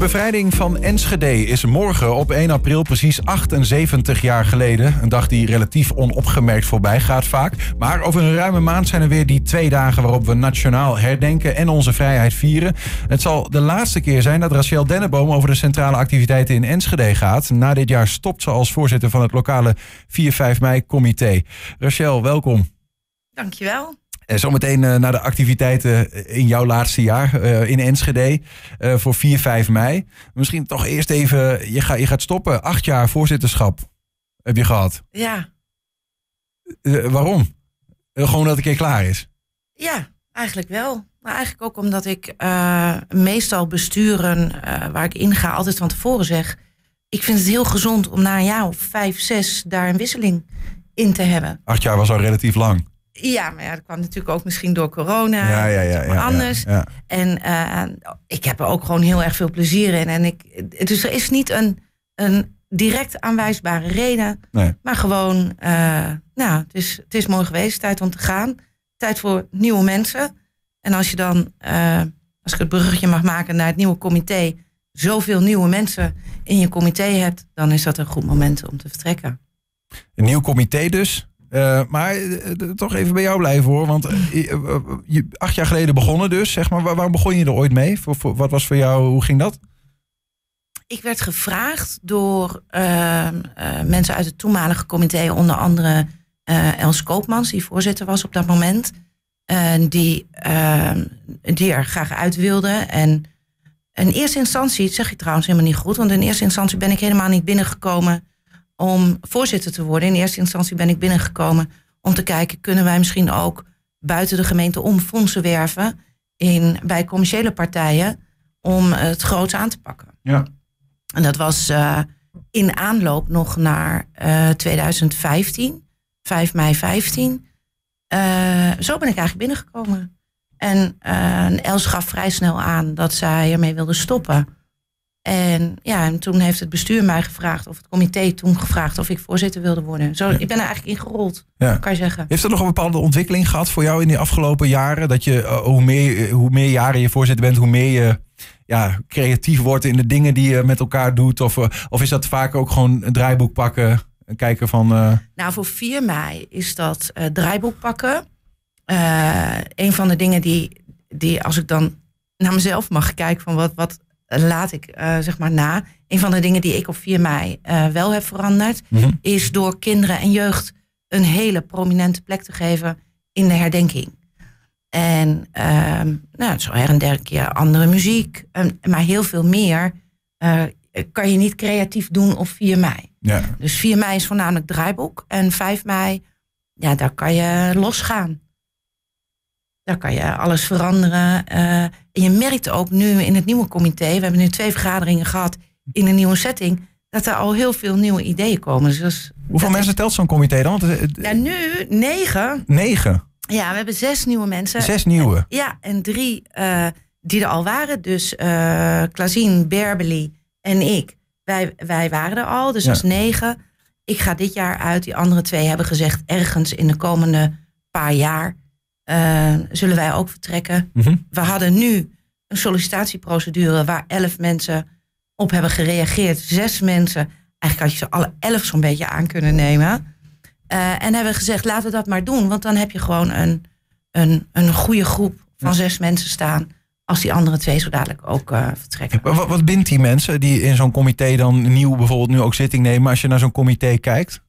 bevrijding van Enschede is morgen op 1 april precies 78 jaar geleden. Een dag die relatief onopgemerkt voorbij gaat vaak. Maar over een ruime maand zijn er weer die twee dagen waarop we nationaal herdenken en onze vrijheid vieren. Het zal de laatste keer zijn dat Rachel Denneboom over de centrale activiteiten in Enschede gaat. Na dit jaar stopt ze als voorzitter van het lokale 4-5 mei-comité. Rachel, welkom. Dankjewel. En zometeen uh, naar de activiteiten in jouw laatste jaar in Enschede voor 4, 5 mei. Misschien toch eerst even, je, ga, je gaat stoppen. Acht jaar voorzitterschap heb je gehad. Ja. waarom? gewoon dat het een keer klaar is? Ja, eigenlijk wel. Maar eigenlijk ook omdat ik meestal besturen waar ik in ga altijd van tevoren zeg... ik vind het heel gezond om na een jaar of vijf, zes daar een wisseling in te hebben. Acht jaar was al relatief lang. Ja, maar ja, dat kwam natuurlijk ook misschien door corona. Ja, ja, ja. ja anders. Ja, En uh, ik heb er ook gewoon heel erg veel plezier in. En ik, dus er is niet een, een direct aanwijsbare reden. Nee. Maar gewoon, uh, nou, het is, het is mooi geweest. Tijd om te gaan. Tijd voor nieuwe mensen. En als je dan, uh, als ik het bruggetje mag maken naar het nieuwe comité, zoveel nieuwe mensen in je comité hebt, dan is dat een goed moment om te vertrekken. Een nieuw comité dus? Uh, maar uh, toch even bij jou blijven hoor. Want je, acht jaar geleden begonnen dus, zeg maar. Waar, waarom begon je er ooit mee? Voor, wat was voor jou, hoe ging dat? Ik werd gevraagd door ehm, mensen uit het toenmalige comité, onder andere Els Koopmans, die voorzitter was op dat moment. die, ehm, die er graag uit wilde. En in eerste instantie, dat zeg je trouwens helemaal niet goed, want in eerste instantie ben ik helemaal niet binnengekomen om voorzitter te worden. In eerste instantie ben ik binnengekomen om te kijken, kunnen wij misschien ook buiten de gemeente om fondsen werven in, bij commerciële partijen om het groots aan te pakken. Ja. En dat was uh, in aanloop nog naar uh, 2015, 5 mei 15. Uh, zo ben ik eigenlijk binnengekomen. En Els gaf vrij snel aan dat zij ermee wilde stoppen. En ja, en toen heeft het bestuur mij gevraagd, of het comité toen gevraagd of ik voorzitter wilde worden. Zo, ik ben er eigenlijk ingerold, ja. kan je zeggen. Heeft er nog een bepaalde ontwikkeling gehad voor jou in de afgelopen jaren? Dat je, uh, hoe, meer, hoe meer jaren je voorzitter bent, hoe meer je ja, creatief wordt in de dingen die je met elkaar doet? Of, uh, of is dat vaak ook gewoon een draaiboek pakken en kijken van... Uh... Nou, voor 4 mei is dat draaiboek pakken. een van de dingen die, die, als ik dan naar mezelf mag kijken van wat... wat laat ik uh, zeg maar na. Een van de dingen die ik op 4 mei uh, wel heb veranderd, Mhm. is door kinderen en jeugd een hele prominente plek te geven in de herdenking. En uh, nou, zo her en der keer andere muziek, maar heel veel meer uh, kan je niet creatief doen op 4 mei. Ja. Dus 4 mei is voornamelijk draaiboek en 5 mei, ja, daar kan je losgaan. Daar kan je alles veranderen. Uh, en je merkt ook nu in het nieuwe comité, we hebben nu twee vergaderingen gehad in een nieuwe setting, dat er al heel veel nieuwe ideeën komen. Dus Hoeveel mensen telt zo'n comité dan? Want, is, ja, nu negen. Negen? Ja, we hebben zes nieuwe mensen. Zes nieuwe? En, ja, en drie uh, die er al waren. Dus uh, Klazien, Berbeli en ik. Wij, wij waren er al, dus Ja. dat is negen. Ik ga dit jaar uit. Die andere twee hebben gezegd ergens in de komende paar jaar uh, zullen wij ook vertrekken. Mhm. We hadden nu een sollicitatieprocedure waar elf mensen op hebben gereageerd. Zes mensen. Eigenlijk had je ze alle elf zo'n beetje aan kunnen nemen. Uh, en hebben gezegd, laten we dat maar doen. Want dan heb je gewoon een, een, een goede groep van zes mensen staan. Als die andere twee zo dadelijk ook uh, vertrekken. Wat, wat bindt die mensen die in zo'n comité dan nieuw bijvoorbeeld nu ook zitting nemen? Als je naar zo'n comité kijkt?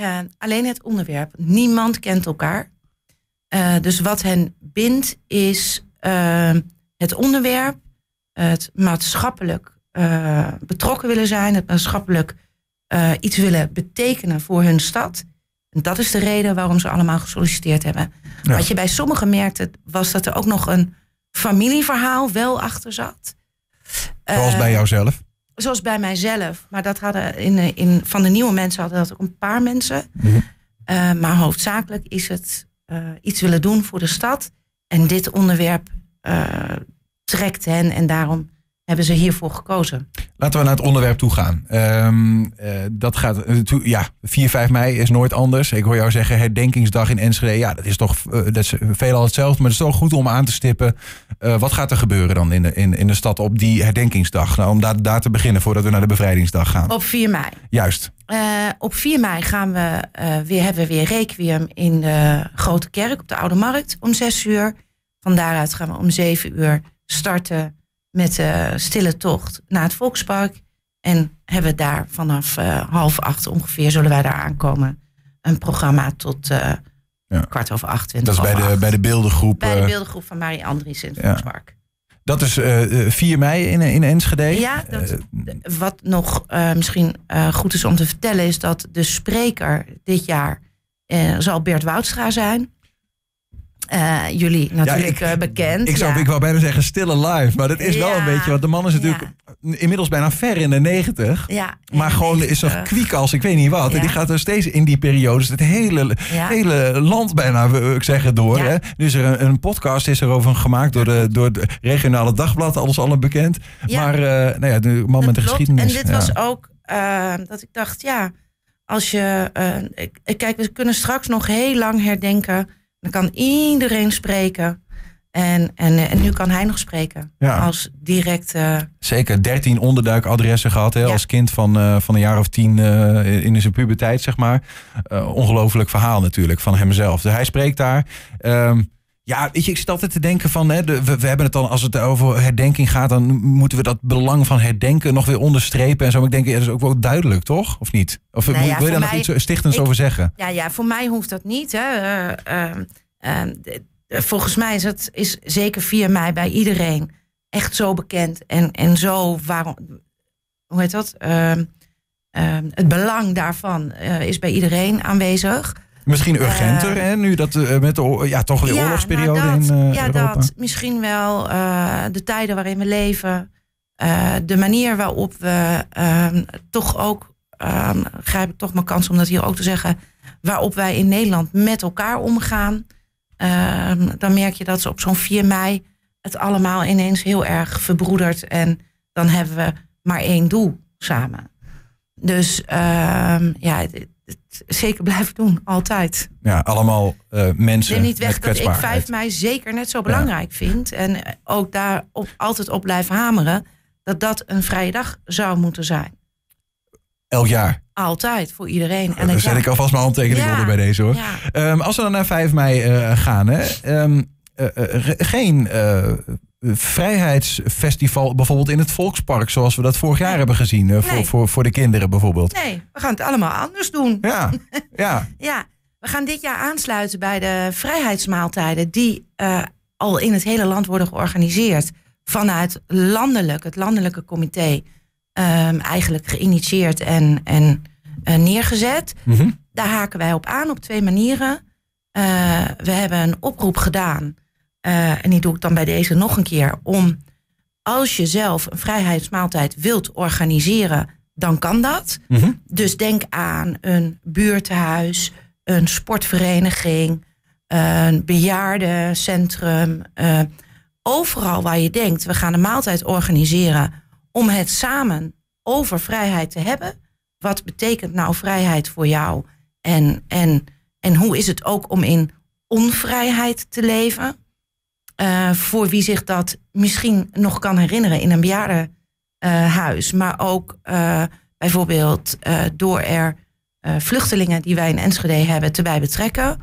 Uh, alleen het onderwerp. Niemand kent elkaar. Uh, dus wat hen bindt is uh, het onderwerp, het maatschappelijk uh, betrokken willen zijn, het maatschappelijk iets willen betekenen voor hun stad. En dat is de reden waarom ze allemaal gesolliciteerd hebben. Ja. Wat je bij sommigen merkte, was dat er ook nog een familieverhaal wel achter zat. Zoals bij jouzelf? Zoals bij mijzelf. Maar dat hadden in, in, van de nieuwe mensen hadden dat ook een paar mensen. Mhm. Maar hoofdzakelijk is het uh, iets willen doen voor de stad. En dit onderwerp uh, trekt hen en daarom hebben ze hiervoor gekozen. Laten we naar het onderwerp toe gaan. Ehm, eh, dat gaat, eh, ja, 4, 5 mei is nooit anders. Ik hoor jou zeggen herdenkingsdag in Enschede. Ja, dat is toch eh, dat is veelal hetzelfde. Maar het is toch goed om aan te stippen. eh, wat gaat er gebeuren dan in de, in, in de stad op die herdenkingsdag? Nou, om daar, daar te beginnen voordat we naar de bevrijdingsdag gaan. Op 4 mei. Juist. Eh, op 4 mei gaan we, eh, weer, hebben we weer requiem in de Grote Kerk op de Oude Markt om 6 uur. Van daaruit gaan we om 7 uur starten met de stille tocht naar het Volkspark. En hebben daar vanaf eh, half acht ongeveer, zullen wij daar aankomen, een programma tot Ja. kwart over acht. Dat is bij de, acht. bij de beeldengroep. bij de beeldengroep van Marie Andries in het Ja. Volkspark. Dat is eh, eh, 4 mei in, in Enschede. Ja, dat, wat nog eh, misschien eh, goed is om te vertellen is dat de spreker dit jaar eh, zal Bert Woudstra zijn. Eh, jullie natuurlijk ik- eh, bekend. Ik, zou, ja. ik wou bijna zeggen stille live. Maar dat is wel een beetje. Want de man is natuurlijk inmiddels bijna ver in de 90. ja, Maar gewoon is 91. kwiek als ik weet niet wat. En die gaat er steeds in die periodes het hele, hele land bijna, wil ik zeggen, door. Ja. Hè? Nu is er een, een podcast is er over gemaakt door, de, door het regionale dagblad. Alles alle bekend. Ja. Maar eh, nou ja, de man met de geschiedenis. En dit was ook dat ik dacht, ja, als je. ik- kijk, we kunnen straks nog heel lang herdenken. Dan kan iedereen spreken. En, en, eh, en nu kan hij nog spreken. Ja. Als direct. eh, Zeker 13 onderduikadressen gehad. Hè, Ja. Als kind van, eh, van een jaar of tien eh, in zijn puberteit, zeg maar. Eh, ongelooflijk verhaal natuurlijk van hemzelf. Dus hij spreekt daar. Ehm, ja, weet je, ik zit altijd te denken van... Hè, de, we, we hebben het dan, als het over herdenking gaat... dan moeten we dat belang van herdenken nog weer onderstrepen. En zo. Maar ik denk, ja, dat is ook wel duidelijk, toch? Of niet? Of Nou moet- ja, wil je daar nog mij- iets stichtends ik- over zeggen? Ja, ja, voor mij hoeft dat niet. Hè. Eh, de- de- volgens mij is het is zeker 4 mei bij iedereen echt zo bekend. En, en zo, waarom, hoe heet dat? Ehm, ehm, het belang daarvan eh, is bij iedereen aanwezig. Misschien urgenter, hè? Nu dat eh, met de ja, toch weer oorlogsperiode nou, dat, in eh, ja, Europa. dat. Misschien wel eh, de tijden waarin we leven. eh, de manier waarop we ehm, toch ook, ehm, grijp ik toch mijn kans om dat hier ook te zeggen, waarop wij in Nederland met elkaar omgaan. Ehm, dan merk je dat ze op zo'n 4 mei het allemaal ineens heel erg verbroedert. En dan hebben we maar één doel samen. Dus ehm, ja, zeker blijven doen, altijd. Ja, allemaal eh, mensen Neem niet weg dat ik kwetsbaarheid. 5 mei zeker net zo belangrijk vind. En eh, ook daar op, altijd op blijf hameren. Dat dat een vrije dag zou moeten zijn. Elk jaar. Altijd, voor iedereen. En Dan zet ja- ik alvast mijn handtekening Ja. onder bij deze hoor. Ehm, als we dan naar 5 mei eh, gaan, hè, ehm, eh, eh, ge- geen vrijheidsfestival bijvoorbeeld in het Volkspark, zoals we dat vorig jaar hebben gezien, eh, voor, voor, voor de kinderen bijvoorbeeld. nee, we gaan het allemaal anders doen. Ja, ja. Ja, we gaan dit jaar aansluiten bij de vrijheidsmaaltijden. Die eh, al in het hele land worden georganiseerd. Vanuit landelijk, het landelijke comité. ehm, eigenlijk geïnitieerd en, en eh, neergezet. Mhm. Daar haken wij op aan op twee manieren. We hebben een oproep gedaan. Eh, en die doe ik dan bij deze nog een keer. Om als je zelf een vrijheidsmaaltijd wilt organiseren, dan kan dat. Mhm. Dus denk aan een buurthuis, een sportvereniging, een bejaardencentrum. eh, overal waar je denkt, we gaan een maaltijd organiseren om het samen over vrijheid te hebben. Wat betekent nou vrijheid voor jou? En, en, en hoe is het ook om in onvrijheid te leven? Eh, voor wie zich dat misschien nog kan herinneren in een bejaardenhuis. maar ook eh, bijvoorbeeld eh, door er vluchtelingen die wij in Enschede hebben te bij betrekken.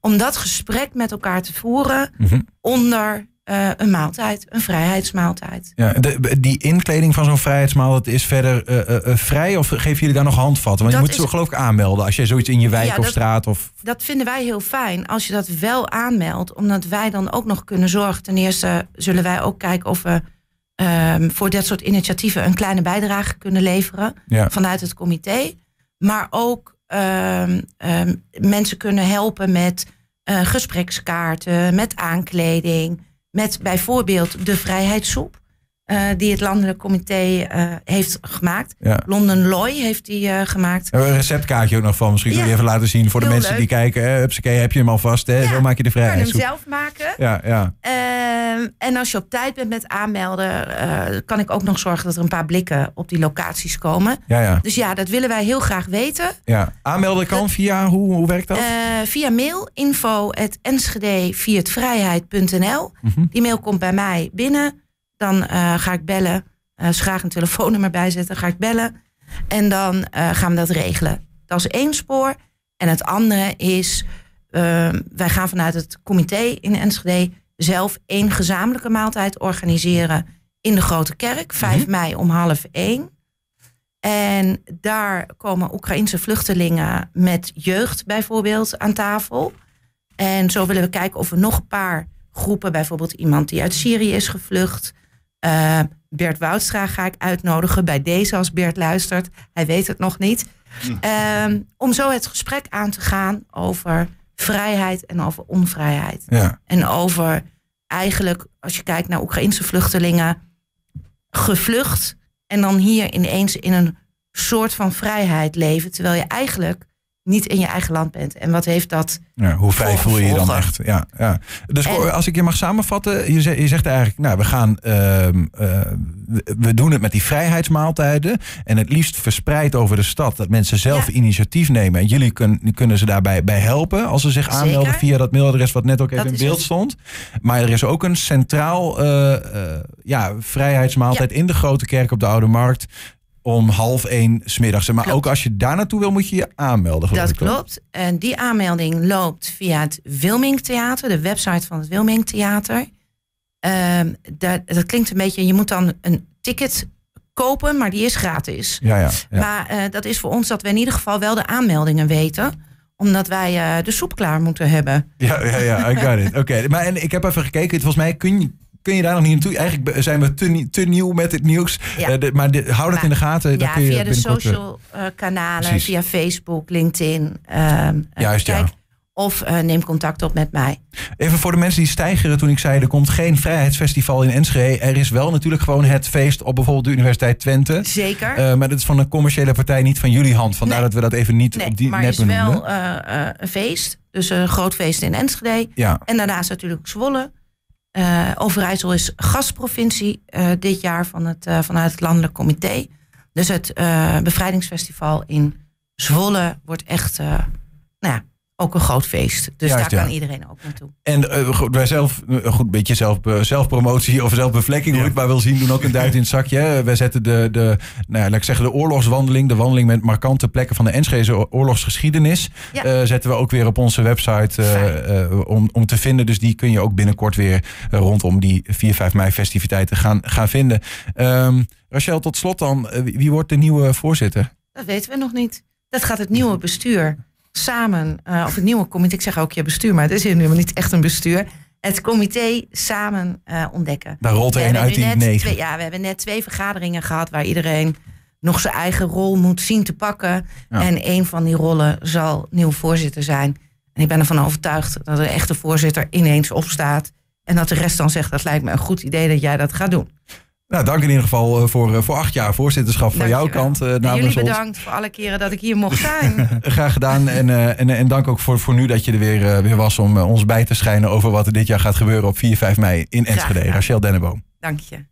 Om dat gesprek met elkaar te voeren Mhm. onder eh, een maaltijd, een vrijheidsmaaltijd. Ja, de, die inkleding van zo'n vrijheidsmaal, dat is verder eh, eh, vrij of geven jullie daar nog handvatten? Want je moet zo is- geloof ik aanmelden als je zoiets in je wijk Ja, of dat- straat of... Dat vinden wij heel fijn als je dat wel aanmeldt. Omdat wij dan ook nog kunnen zorgen. Ten eerste zullen wij ook kijken of we ehm, voor dat soort initiatieven een kleine bijdrage kunnen leveren. Ja. vanuit het comité. Maar ook ehm, ehm, mensen kunnen helpen met gesprekskaarten, met aankleding, met bijvoorbeeld de vrijheidssoep. Eh, die het landelijk comité eh, heeft gemaakt. Ja. London Loy heeft die eh, gemaakt. We hebben een receptkaartje ook nog van. Misschien kun je even laten zien voor de mensen leuk. die kijken. Hè, heb je hem alvast. Hè? Ja, Zo maak je de Je kan hem vrijheid. zelf maken. Ja, ja. Ehm, en als je op tijd bent met aanmelden, kan ik ook nog zorgen dat er een paar blikken op die locaties komen. Ja, ja, Dus ja, dat willen wij heel graag weten. ja. Aanmelden kan via, hoe, hoe werkt dat? Via mail info.enschede.vrijheid.nl. Mhm. Die mail komt bij mij binnen. Dan eh, ga ik bellen. Eh als graag een telefoonnummer bijzetten, ga ik bellen. En dan eh, gaan we dat regelen. Dat is één spoor. En het andere is, eh, wij gaan vanuit het comité in Enschede zelf één gezamenlijke maaltijd organiseren in de Grote Kerk, 5 mei om half één. En daar komen Oekraïnse vluchtelingen met jeugd bijvoorbeeld aan tafel. En zo willen we kijken of we nog een paar groepen, bijvoorbeeld iemand die uit Syrië is gevlucht. Eh, Bert Woudstra ga ik uitnodigen bij deze als Bert luistert. Hij weet het nog niet. Ehm, om zo het gesprek aan te gaan over vrijheid en over onvrijheid. Ja. En over eigenlijk, als je kijkt naar Oekraïnse vluchtelingen, gevlucht en dan hier ineens in een soort van vrijheid leven, terwijl je eigenlijk niet in je eigen land bent. En wat heeft dat? Ja, hoe vrij voel je je dan echt? Ja, ja. Dus En- als ik je mag samenvatten, je zegt, je zegt eigenlijk, nou, we gaan, ehm, eh, we- doen het met die vrijheidsmaaltijden en het liefst verspreid over de stad, dat mensen zelf Ja. initiatief nemen en jullie kun- kunnen ze daarbij bij helpen als ze zich Zeker. aanmelden via dat mailadres wat net ook even Dat in beeld het. stond. Maar er is ook een centraal eh, eh, ja, vrijheidsmaaltijd in de Grote Kerk op de Oude Markt om half één smiddags. Maar Klopt. ook als je daar naartoe wil, moet je je aanmelden. Dat ik, klopt. En die aanmelding loopt via het Wilming Theater, de website van het Wilming Theater. Ehm, dat, dat klinkt een beetje, je moet dan een ticket kopen, maar die is gratis. Ja, ja. ja. Maar eh, dat is voor ons dat we in ieder geval wel de aanmeldingen weten. Omdat wij eh, de soep klaar moeten hebben. Ja, ja, ja, I got it. Oké, maar en ik heb even gekeken. Volgens mij kun je, kun je daar nog niet naartoe. Eigenlijk zijn we te, te nieuw met het nieuws. Ja. Eh, de- maar de- hou dat Maar- in de gaten. ja, kun je via de eh, social eh, kanalen, Precies. via Facebook, LinkedIn. ehm, eh, Juist, ja. Of neem contact op met mij. Even voor de mensen die stijgeren toen ik zei... er komt geen vrijheidsfestival in Enschede. Er is wel natuurlijk gewoon het feest op bijvoorbeeld de Universiteit Twente. Zeker. Maar dat is van een commerciële partij, niet van jullie hand. Vandaar Nee. dat we dat even niet nee, op die maar net is benoemden. wel eh, eh, een feest. Dus een groot feest in Enschede. Ja, En daarnaast natuurlijk Zwolle. Eh, Overijssel is gastprovincie eh, dit jaar van het, eh, vanuit het landelijk comité. Dus het bevrijdingsfestival in Zwolle wordt echt nou ook een groot feest. Dus Juist, daar ja. kan iedereen ook naartoe. En eh, goed, wij zelf, eh, goed, een beetje zelf, eh, zelfpromotie of zelfbevlekking, hoe het maar wil zien, doen ook een duit in het zakje. hè. Wij zetten de, de, nou ja, laat ik zeggen, de oorlogswandeling, de wandeling met markante plekken van de Enschede oorlogsgeschiedenis, Ja. eh, zetten we ook weer op onze website eh, eh, om, om te vinden. Dus die kun je ook binnenkort weer rondom die 4, 5 mei festiviteiten gaan, gaan vinden. Ehm Rachel, tot slot dan, wie wie wordt de nieuwe voorzitter? Dat weten we nog niet. Dat gaat het nieuwe bestuur samen, eh, of het nieuwe comité, ik zeg ook je bestuur, maar het is helemaal niet echt een bestuur. Het comité samen eh, ontdekken. Daar rolt er hebben uit nu die negen. ja, we hebben net twee vergaderingen gehad waar iedereen nog zijn eigen rol moet zien te pakken. Ja. En een van die rollen zal nieuw voorzitter zijn. En ik ben ervan overtuigd dat de echte voorzitter ineens opstaat. En dat de rest dan zegt, dat lijkt me een goed idee dat jij dat gaat doen. Nou, dank in ieder geval eh, voor, eh, voor acht jaar voorzitterschap van jouw kant. En namens jullie ons. bedankt voor alle keren dat ik hier mocht zijn. Graag gedaan. En, en, en dank ook voor, voor nu dat je er weer, weer was om ons bij te schijnen over wat er dit jaar gaat gebeuren op 4, 5 mei in Enschede. Rachel Denneboom. Dank je.